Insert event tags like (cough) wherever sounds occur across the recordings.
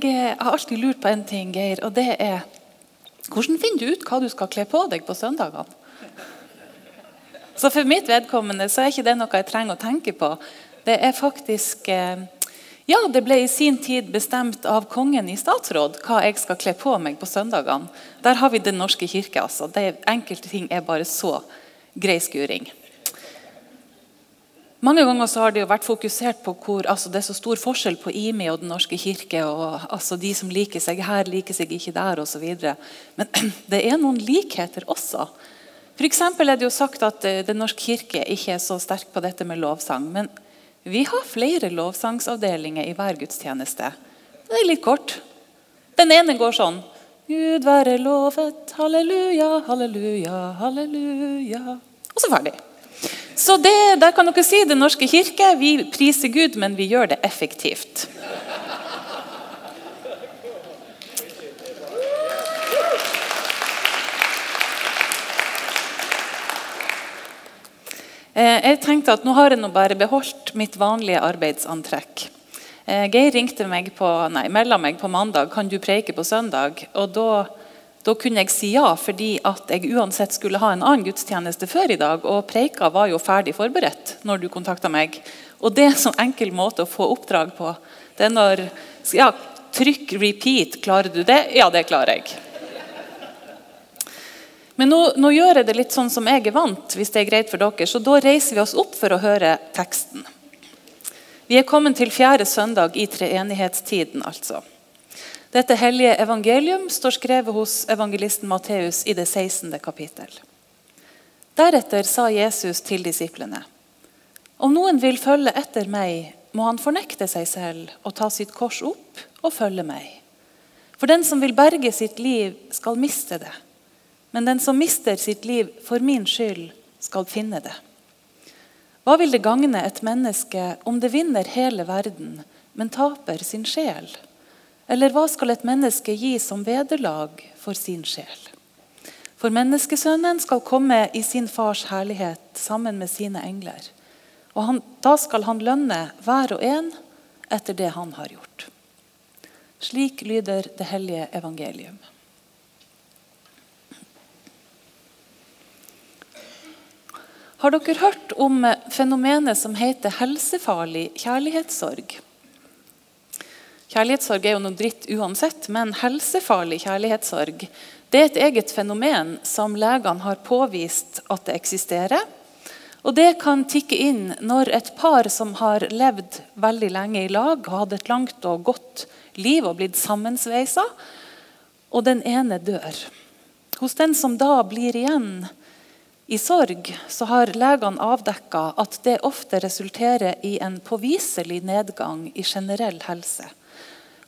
Ja. Jeg eh, har alltid lurt på en ting, Geir, og det er Hvordan finner du ut hva du skal kle på deg på søndagene? Så For mitt vedkommende så er ikke det noe jeg trenger å tenke på. Det er faktisk eh, Ja, det ble i sin tid bestemt av kongen i statsråd hva jeg skal kle på meg på søndagene. Der har vi Den norske kirke. altså. Det, enkelte ting er bare så grei skuring. Mange ganger så har det jo vært fokusert på hvor altså det er så stor forskjell på IMI og Den norske kirke. og altså De som liker seg her, liker seg ikke der osv. Men (clears throat) det er noen likheter også. For er det jo sagt at eh, Den norske kirke ikke er så sterk på dette med lovsang. Men vi har flere lovsangsavdelinger i hver gudstjeneste. Det er litt kort. Den ene går sånn Gud være lovet, halleluja, halleluja, halleluja. Og så ferdig. Så det, der kan dere si Den norske kirke vi priser Gud, men vi gjør det effektivt. Eh, jeg tenkte at nå har jeg nå bare beholdt mitt vanlige arbeidsantrekk. Eh, Geir ringte meg på, nei, melda meg på mandag kan du preike på søndag. og da da kunne jeg si ja, fordi at jeg uansett skulle ha en annen gudstjeneste før i dag. Og preika var jo ferdig forberedt når du kontakta meg. Og det sånn enkel måte å få oppdrag på. Det er når ja, Trykk 'repeat'. Klarer du det? Ja, det klarer jeg. Men nå, nå, gjør jeg det litt sånn som jeg er vant, hvis det er greit for dere. Så da reiser vi oss opp for å høre teksten. Vi er kommet til fjerde søndag i treenighetstiden, altså. Dette hellige evangelium står skrevet hos evangelisten Matteus i det 16. kapittel. Deretter sa Jesus til disiplene.: Om noen vil følge etter meg, må han fornekte seg selv og ta sitt kors opp og følge meg. For den som vil berge sitt liv, skal miste det. Men den som mister sitt liv for min skyld, skal finne det. Hva vil det gagne et menneske om det vinner hele verden, men taper sin sjel? Eller hva skal et menneske gi som vederlag for sin sjel? For menneskesønnen skal komme i sin fars herlighet sammen med sine engler. Og han, da skal han lønne hver og en etter det han har gjort. Slik lyder det hellige evangelium. Har dere hørt om fenomenet som heter helsefarlig kjærlighetssorg? Kjærlighetssorg er jo noe dritt uansett, men helsefarlig kjærlighetssorg det er et eget fenomen som legene har påvist at det eksisterer. Og Det kan tikke inn når et par som har levd veldig lenge i lag, har hatt et langt og godt liv og blitt sammensveisa, og den ene dør. Hos den som da blir igjen i sorg, så har legene avdekka at det ofte resulterer i en påviselig nedgang i generell helse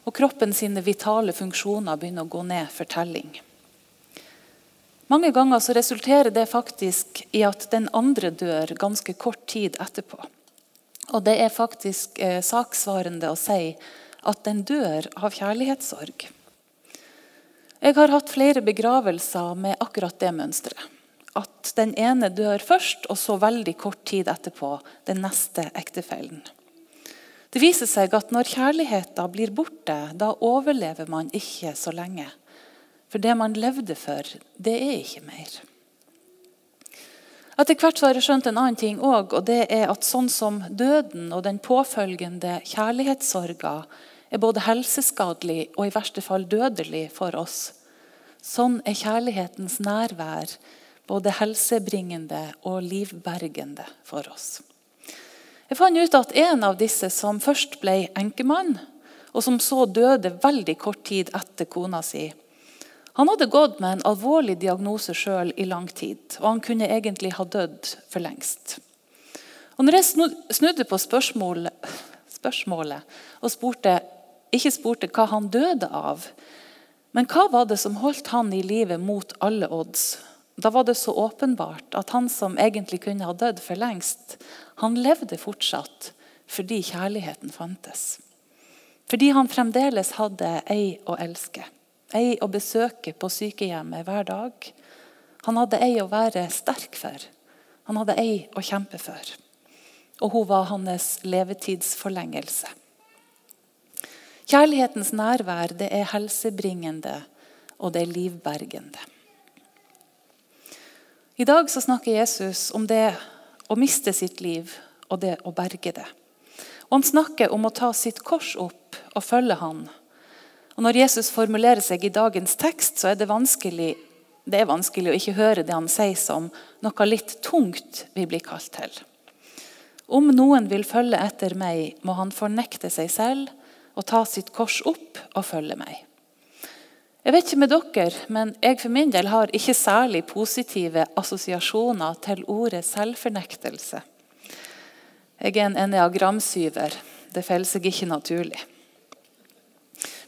og kroppen sine vitale funksjoner begynner å gå ned for telling. Mange ganger så resulterer det faktisk i at den andre dør ganske kort tid etterpå. Og det er faktisk eh, saksvarende å si at den dør av kjærlighetssorg. Jeg har hatt flere begravelser med akkurat det mønsteret. At den ene dør først, og så veldig kort tid etterpå den neste ektefellen. Det viser seg at når kjærligheten blir borte, da overlever man ikke så lenge. For det man levde for, det er ikke mer. Etter hvert så har jeg skjønt en annen ting òg, og det er at sånn som døden og den påfølgende kjærlighetssorga er både helseskadelig og i verste fall dødelig for oss, sånn er kjærlighetens nærvær både helsebringende og livbergende for oss. Jeg fant ut at en av disse som først ble enkemann, og som så døde veldig kort tid etter kona si, han hadde gått med en alvorlig diagnose sjøl i lang tid, og han kunne egentlig ha dødd for lengst. Og når jeg snudde på spørsmålet, spørsmålet og spurte, ikke spurte hva han døde av, men hva var det som holdt han i live mot alle odds, da var det så åpenbart at han som egentlig kunne ha dødd for lengst, han levde fortsatt fordi kjærligheten fantes. Fordi han fremdeles hadde ei å elske, ei å besøke på sykehjemmet hver dag. Han hadde ei å være sterk for, han hadde ei å kjempe for. Og hun var hans levetidsforlengelse. Kjærlighetens nærvær det er helsebringende, og det er livbergende. I dag så snakker Jesus om det å miste sitt liv og det å berge det. Og Han snakker om å ta sitt kors opp og følge han. Og Når Jesus formulerer seg i dagens tekst, så er det vanskelig, det er vanskelig å ikke høre det han sier som noe litt tungt vi blir kalt til. Om noen vil følge etter meg, må han fornekte seg selv og ta sitt kors opp og følge meg. Jeg vet ikke med dere, men jeg for min del har ikke særlig positive assosiasjoner til ordet selvfornektelse. Jeg er en eneagramsyver. Det faller seg ikke naturlig.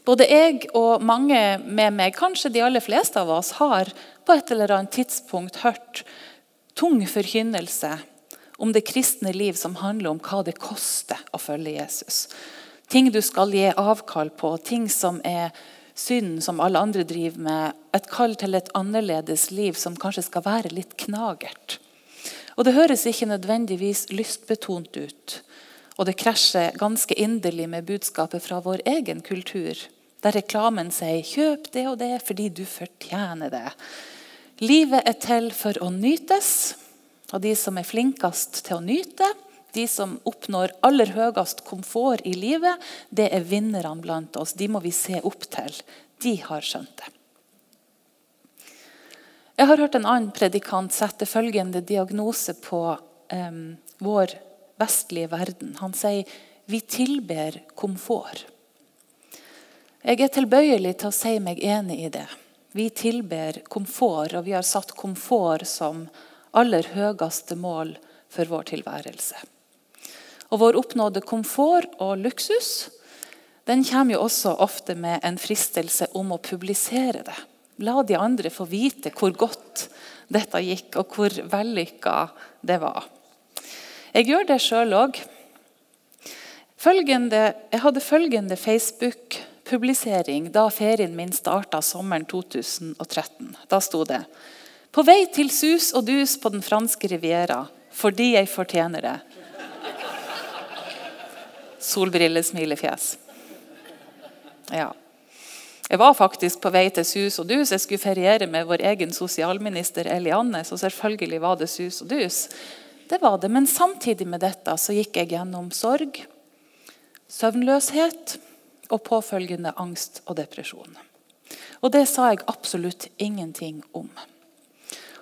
Både jeg og mange med meg, kanskje de aller fleste av oss, har på et eller annet tidspunkt hørt tung forkynnelse om det kristne liv som handler om hva det koster å følge Jesus. Ting du skal gi avkall på, ting som er synd som alle andre driver med. Et kall til et annerledes liv som kanskje skal være litt knagert. Og Det høres ikke nødvendigvis lystbetont ut. Og det krasjer ganske inderlig med budskapet fra vår egen kultur, der reklamen sier 'kjøp det og det fordi du fortjener det'. Livet er til for å nytes, og de som er flinkest til å nyte, de som oppnår aller høyest komfort i livet, det er vinnerne blant oss. De må vi se opp til. De har skjønt det. Jeg har hørt en annen predikant sette følgende diagnose på um, vår vestlige verden. Han sier vi tilber komfort. Jeg er tilbøyelig til å si meg enig i det. Vi tilber komfort, og vi har satt komfort som aller høyeste mål for vår tilværelse. Og Vår oppnådde komfort og luksus den kommer jo også ofte med en fristelse om å publisere det. La de andre få vite hvor godt dette gikk, og hvor vellykka det var. Jeg gjør det sjøl òg. Jeg hadde følgende Facebook-publisering da ferien min starta sommeren 2013. Da sto det På vei til sus og dus på den franske riviera fordi jeg fortjener det. Solbrillesmilefjes. Ja. Jeg var faktisk på vei til sus og dus. Jeg skulle feriere med vår egen sosialminister Elianne. Så selvfølgelig var det sus og dus. Det var det. Men samtidig med dette så gikk jeg gjennom sorg, søvnløshet og påfølgende angst og depresjon. Og det sa jeg absolutt ingenting om.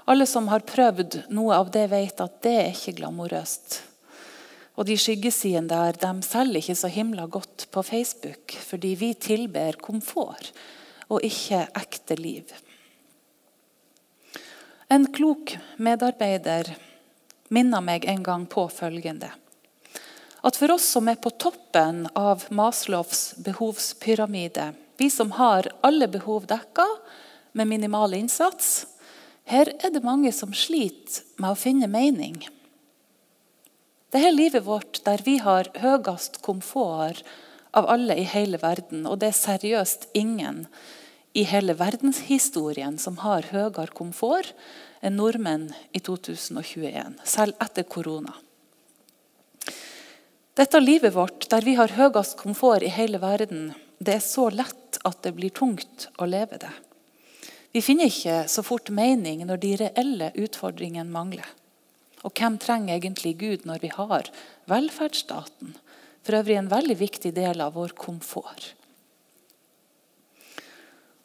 Alle som har prøvd noe av det, vet at det er ikke glamorøst. Og de skyggesidene der de selger ikke så himla godt på Facebook, fordi vi tilber komfort og ikke ekte liv. En klok medarbeider minna meg en gang på følgende at for oss som er på toppen av Maslows behovspyramide, vi som har alle behov dekka med minimal innsats, her er det mange som sliter med å finne mening. Det er livet vårt der vi har høyest komfort av alle i hele verden. Og det er seriøst ingen i hele verdenshistorien som har høyere komfort enn nordmenn i 2021, selv etter korona. Dette livet vårt, der vi har høyest komfort i hele verden, det er så lett at det blir tungt å leve det. Vi finner ikke så fort mening når de reelle utfordringene mangler. Og hvem trenger egentlig Gud når vi har velferdsstaten? For øvrig en veldig viktig del av vår komfort.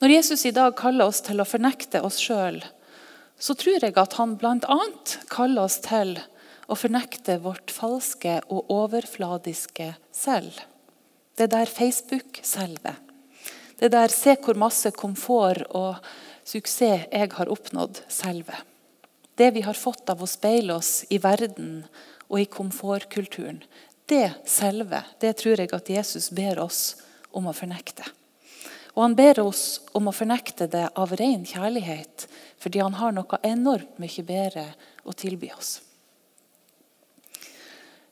Når Jesus i dag kaller oss til å fornekte oss sjøl, så tror jeg at han bl.a. kaller oss til å fornekte vårt falske og overfladiske selv. Det der Facebook-selve. Det der 'se hvor masse komfort og suksess jeg har oppnådd' selve det vi har fått av å speile oss i verden og i komfortkulturen, det selve, det tror jeg at Jesus ber oss om å fornekte. Og Han ber oss om å fornekte det av ren kjærlighet, fordi han har noe enormt mye bedre å tilby oss.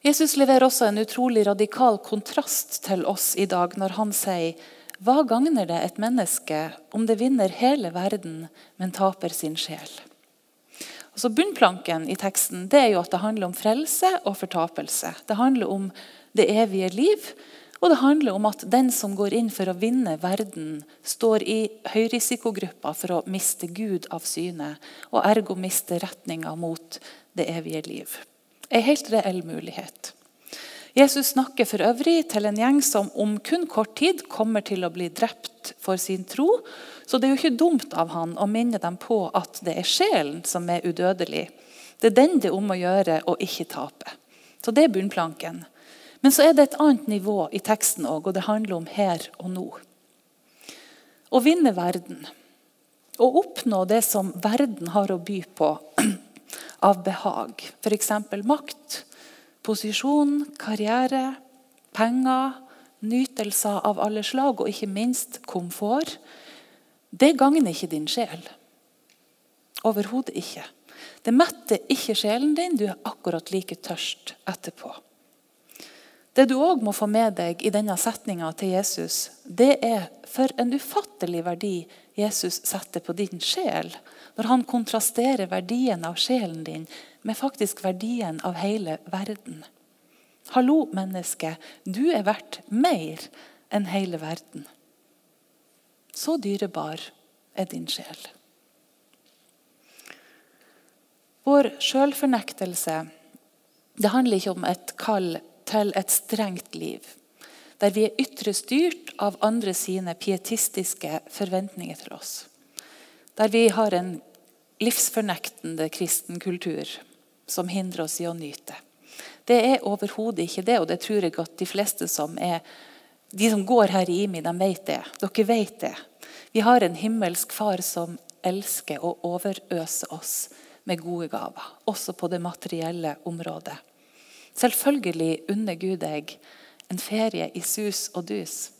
Jesus leverer også en utrolig radikal kontrast til oss i dag når han sier hva gagner det et menneske om det vinner hele verden, men taper sin sjel? Altså Bunnplanken i teksten det er jo at det handler om frelse og fortapelse. Det handler om det evige liv, Og det handler om at den som går inn for å vinne verden, står i høyrisikogruppa for å miste Gud av syne, og ergo miste retninga mot det evige liv. En helt reell mulighet. Jesus snakker for øvrig til en gjeng som om kun kort tid kommer til å bli drept for sin tro. Så det er jo ikke dumt av han å minne dem på at det er sjelen som er udødelig. Det er den det er om å gjøre å ikke tape. Så det er bunnplanken. Men så er det et annet nivå i teksten òg, og det handler om her og nå. Å vinne verden. Å oppnå det som verden har å by på (clears throat) av behag. F.eks. makt, posisjon, karriere, penger, nytelser av alle slag og ikke minst komfort. Det gagner ikke din sjel. Overhodet ikke. Det metter ikke sjelen din. Du er akkurat like tørst etterpå. Det du òg må få med deg i denne setninga til Jesus, det er for en ufattelig verdi Jesus setter på din sjel, når han kontrasterer verdien av sjelen din med faktisk verdien av hele verden. Hallo, menneske. Du er verdt mer enn hele verden. Så dyrebar er din sjel. Vår sjølfornektelse handler ikke om et kall til et strengt liv, der vi er ytre styrt av andre sine pietistiske forventninger til oss. Der vi har en livsfornektende kristen kultur som hindrer oss i å nyte. Det er overhodet ikke det, og det tror jeg at de fleste som er de som går her i IMI, de vet det. Dere vet det. Vi har en himmelsk far som elsker å overøse oss med gode gaver, også på det materielle området. Selvfølgelig unner Gud deg en ferie i sus og dus.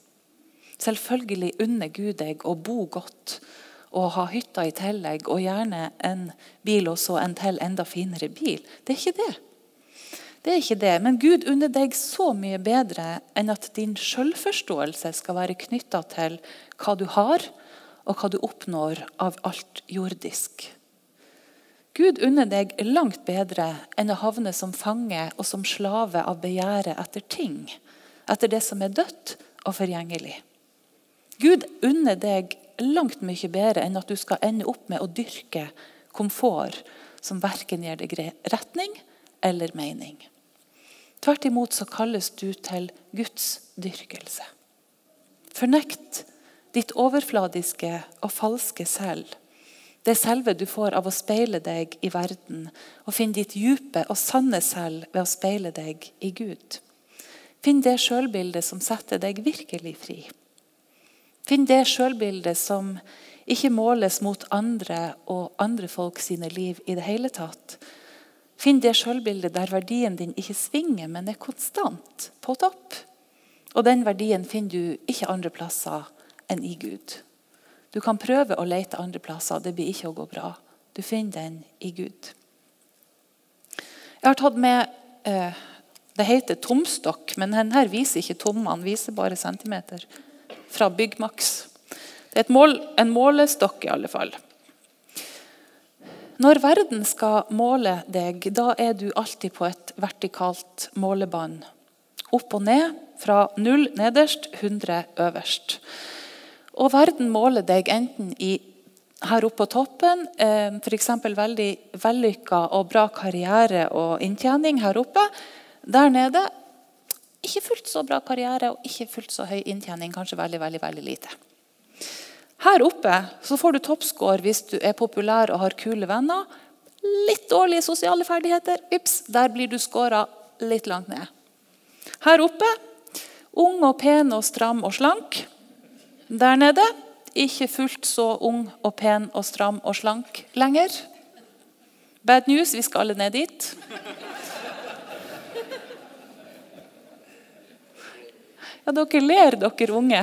Selvfølgelig unner Gud deg å bo godt og ha hytta i tillegg, og gjerne en bil og så en til enda finere bil. Det er ikke det. Det er ikke det, Men Gud unner deg så mye bedre enn at din selvforståelse skal være knytta til hva du har, og hva du oppnår av alt jordisk. Gud unner deg langt bedre enn å havne som fange og som slave av begjæret etter ting, etter det som er dødt og forgjengelig. Gud unner deg langt mye bedre enn at du skal ende opp med å dyrke komfort som verken gir deg retning eller mening. Tvert imot så kalles du til Guds dyrkelse. Fornekt ditt overfladiske og falske selv det selve du får av å speile deg i verden, og finn ditt dype og sanne selv ved å speile deg i Gud. Finn det sjølbildet som setter deg virkelig fri. Finn det sjølbildet som ikke måles mot andre og andre folk sine liv i det hele tatt. Finn det sjølbildet der verdien din ikke svinger, men er konstant, på topp. Og den verdien finner du ikke andre plasser enn i Gud. Du kan prøve å lete andre plasser. Det blir ikke å gå bra. Du finner den i Gud. Jeg har tatt med eh, Det heter tomstokk, men denne viser ikke tomme, den viser bare centimeter. Fra Byggmax. Det er mål, en målestokk, i alle fall. Når verden skal måle deg, da er du alltid på et vertikalt målebånd. Opp og ned, fra null nederst, 100 øverst. Og verden måler deg enten i, her oppe på toppen, eh, f.eks. veldig vellykka og bra karriere og inntjening her oppe. Der nede ikke fullt så bra karriere og ikke fullt så høy inntjening. Kanskje veldig, veldig, veldig lite. Her oppe så får du toppscore hvis du er populær og har kule venner. Litt dårlige sosiale ferdigheter. Ups, der blir du scora litt langt ned. Her oppe ung og pen og stram og slank. Der nede ikke fullt så ung og pen og stram og slank lenger. Bad news, vi skal alle ned dit. Ja, dere ler, dere unge.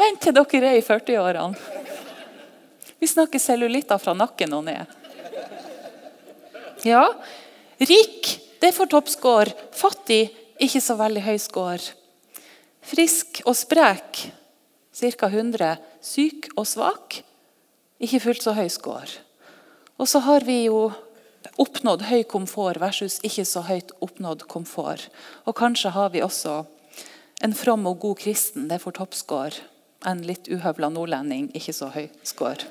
Vent til dere er i 40-årene. Vi snakker cellulitter fra nakken og ned. Ja, rik, det får toppscore. Fattig, ikke så veldig høy score. Frisk og sprek ca. 100. Syk og svak ikke fullt så høy score. Og så har vi jo oppnådd høy komfort versus ikke så høyt oppnådd komfort. Og kanskje har vi også en from og god kristen, det får toppscore. En litt uhøvla nordlending, ikke så høy score.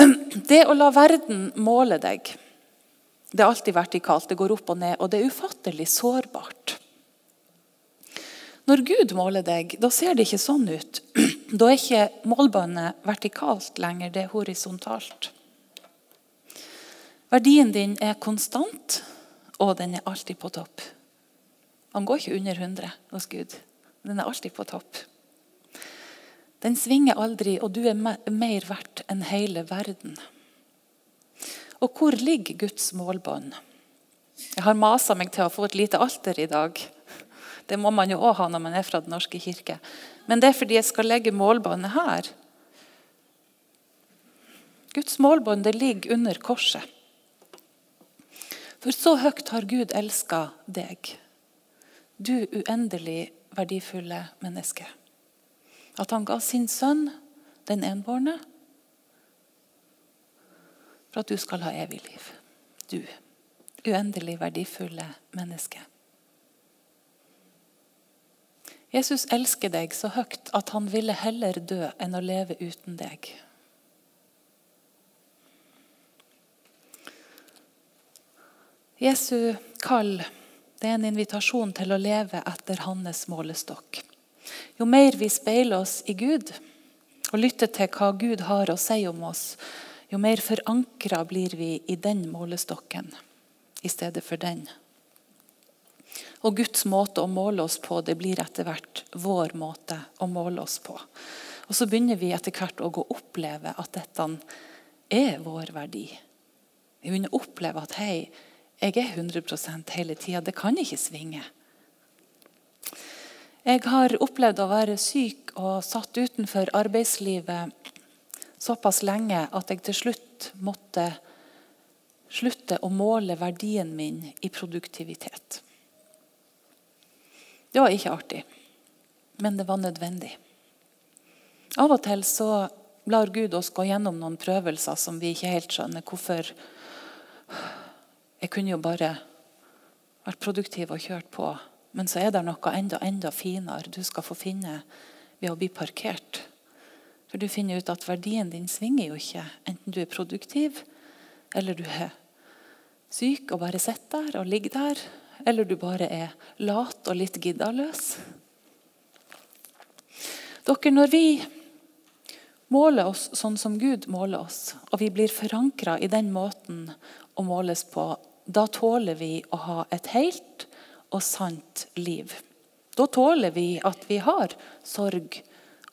(clears throat) Det å la verden måle deg, det er alltid vertikalt. Det går opp og ned, og det er ufattelig sårbart. Når Gud måler deg, da ser det ikke sånn ut. (clears throat) Da er ikke målbåndet vertikalt lenger, det er horisontalt. Verdien din er konstant, og den er alltid på topp. Han går ikke under 100 hos Gud. Den er alltid på topp. Den svinger aldri, og du er mer verdt enn hele verden. Og hvor ligger Guds målbånd? Jeg har masa meg til å få et lite alter i dag. Det må man jo òg ha når man er fra Den norske kirke. Men det er fordi jeg skal legge målbåndet her. Guds målbånd ligger under korset. For så høyt har Gud elska deg, du uendelig verdifulle menneske. At han ga sin sønn, den enbårne, for at du skal ha evig liv. Du uendelig verdifulle menneske. Jesus elsker deg så høyt at han ville heller dø enn å leve uten deg. Jesu kall det er en invitasjon til å leve etter hans målestokk. Jo mer vi speiler oss i Gud og lytter til hva Gud har å si om oss, jo mer forankra blir vi i den målestokken i stedet for den. Og Guds måte å måle oss på det blir etter hvert vår måte å måle oss på. Og Så begynner vi etter hvert å gå oppleve at dette er vår verdi. Vi begynner å oppleve at hei, jeg er 100 hele tida. Det kan ikke svinge. Jeg har opplevd å være syk og satt utenfor arbeidslivet såpass lenge at jeg til slutt måtte slutte å måle verdien min i produktivitet. Det var ikke artig, men det var nødvendig. Av og til så lar Gud oss gå gjennom noen prøvelser som vi ikke helt skjønner hvorfor. Jeg kunne jo bare vært produktiv og kjørt på. Men så er det noe enda, enda finere du skal få finne ved å bli parkert. For du finner ut at verdien din svinger jo ikke, enten du er produktiv eller du er syk og bare sitter der og ligger der eller du bare er lat og litt giddaløs. Dere, Når vi måler oss sånn som Gud måler oss, og vi blir forankra i den måten å måles på, da tåler vi å ha et helt og sant liv. Da tåler vi at vi har sorg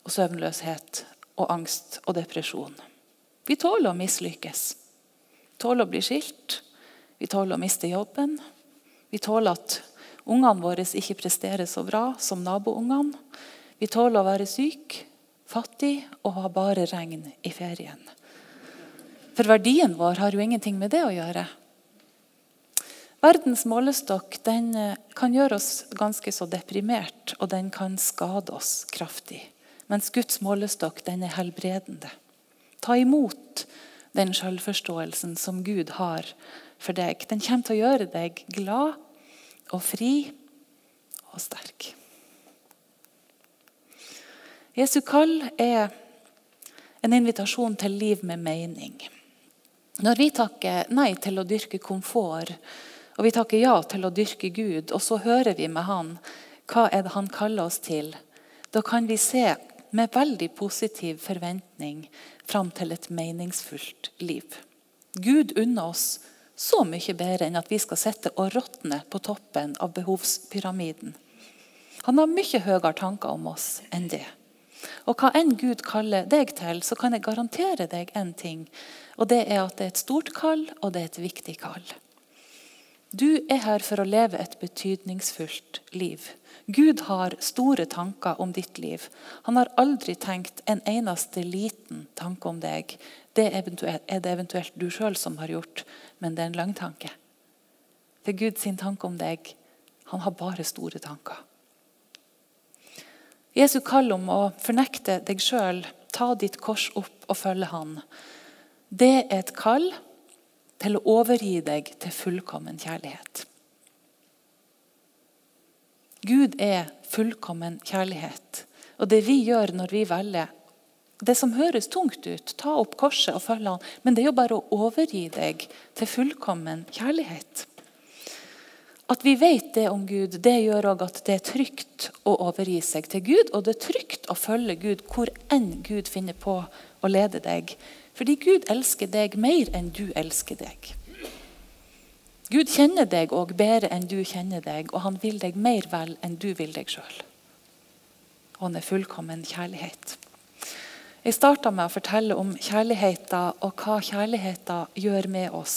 og søvnløshet og angst og depresjon. Vi tåler å mislykkes. Tåler å bli skilt. Vi tåler å miste jobben. Vi tåler at ungene våre ikke presterer så bra som naboungene. Vi tåler å være syk, fattig og ha bare regn i ferien. For verdien vår har jo ingenting med det å gjøre. Verdens målestokk eh, kan gjøre oss ganske så deprimert, og den kan skade oss kraftig. Mens Guds målestokk den er helbredende. Ta imot den selvforståelsen som Gud har for deg. Den kommer til å gjøre deg glad og fri og sterk. Jesu kall er en invitasjon til liv med mening. Når vi takker nei til å dyrke komfort, og vi takker ja til å dyrke Gud, og så hører vi med Han hva er det Han kaller oss til, da kan vi se med veldig positiv forventning fram til et meningsfullt liv. Gud unner oss så mye bedre enn at vi skal sitte og råtne på toppen av behovspyramiden. Han har mye høyere tanker om oss enn det. Og Hva enn Gud kaller deg til, så kan jeg garantere deg en ting. Og Det er at det er et stort kall, og det er et viktig kall. Du er her for å leve et betydningsfullt liv. Gud har store tanker om ditt liv. Han har aldri tenkt en eneste liten tanke om deg. Det er det eventuelt du sjøl som har gjort, men det er en lang tanke. For Guds tanke om deg, han har bare store tanker. Jesu kall om å fornekte deg sjøl, ta ditt kors opp og følge Han, det er et kall til å overgi deg til fullkommen kjærlighet. Gud er fullkommen kjærlighet. Og det vi gjør når vi velger det som høres tungt ut, ta opp korset og følge han, men det er jo bare å overgi deg til fullkommen kjærlighet. At vi vet det om Gud, det gjør òg at det er trygt å overgi seg til Gud. Og det er trygt å følge Gud hvor enn Gud finner på å lede deg. Fordi Gud elsker deg mer enn du elsker deg. Gud kjenner deg òg bedre enn du kjenner deg, og han vil deg mer vel enn du vil deg sjøl. Han er fullkommen kjærlighet. Jeg starta med å fortelle om kjærligheten og hva kjærligheten gjør med oss.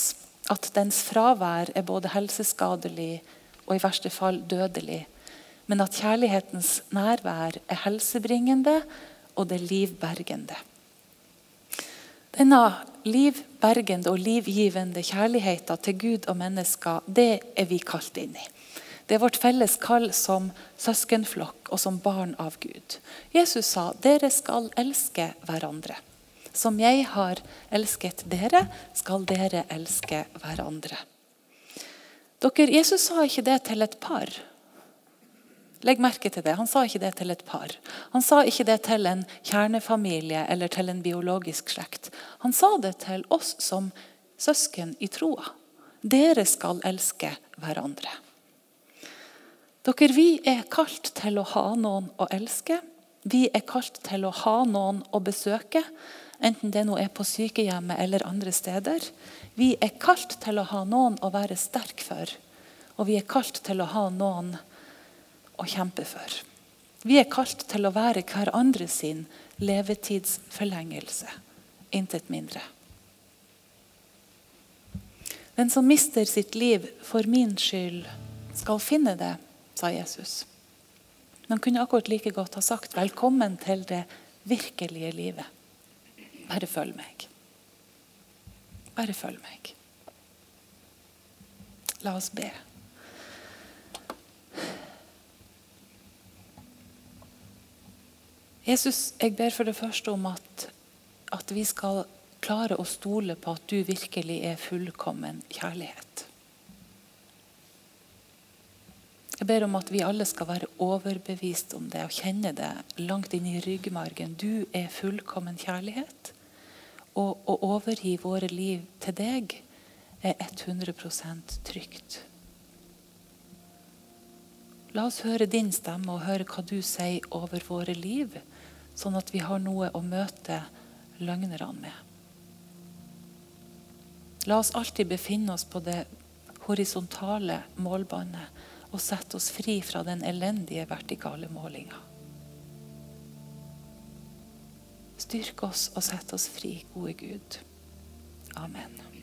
At dens fravær er både helseskadelig og i verste fall dødelig. Men at kjærlighetens nærvær er helsebringende og det livbergende. Denne livbergende og livgivende kjærligheten til Gud og mennesker, det er vi kalt inn i. Det er vårt felles kall som søskenflokk og som barn av Gud. Jesus sa dere skal elske hverandre. Som jeg har elsket dere, skal dere elske hverandre. Dere, Jesus sa ikke det til et par. Legg merke til det. Han sa ikke det til et par. Han sa ikke det til en kjernefamilie eller til en biologisk slekt. Han sa det til oss som søsken i troa. Dere skal elske hverandre. Dere, Vi er kalt til å ha noen å elske. Vi er kalt til å ha noen å besøke, enten det nå er på sykehjemmet eller andre steder. Vi er kalt til å ha noen å være sterk for, og vi er kalt til å ha noen å kjempe for. Vi er kalt til å være hverandre sin levetidsforlengelse. Intet mindre. Den som mister sitt liv for min skyld, skal finne det sa Jesus. Men han kunne akkurat like godt ha sagt 'velkommen til det virkelige livet'. Bare følg meg. Bare følg meg. La oss be. Jesus, jeg ber for det første om at, at vi skal klare å stole på at du virkelig er fullkommen kjærlighet. Jeg ber om at vi alle skal være overbevist om det og kjenne det langt inn i ryggmargen. Du er fullkommen kjærlighet. Og å overgi våre liv til deg er 100% trygt. La oss høre din stemme og høre hva du sier over våre liv, sånn at vi har noe å møte løgnerne med. La oss alltid befinne oss på det horisontale målbåndet og sette oss fri fra den elendige vertikale målinga. Styrk oss og sett oss fri, gode Gud. Amen.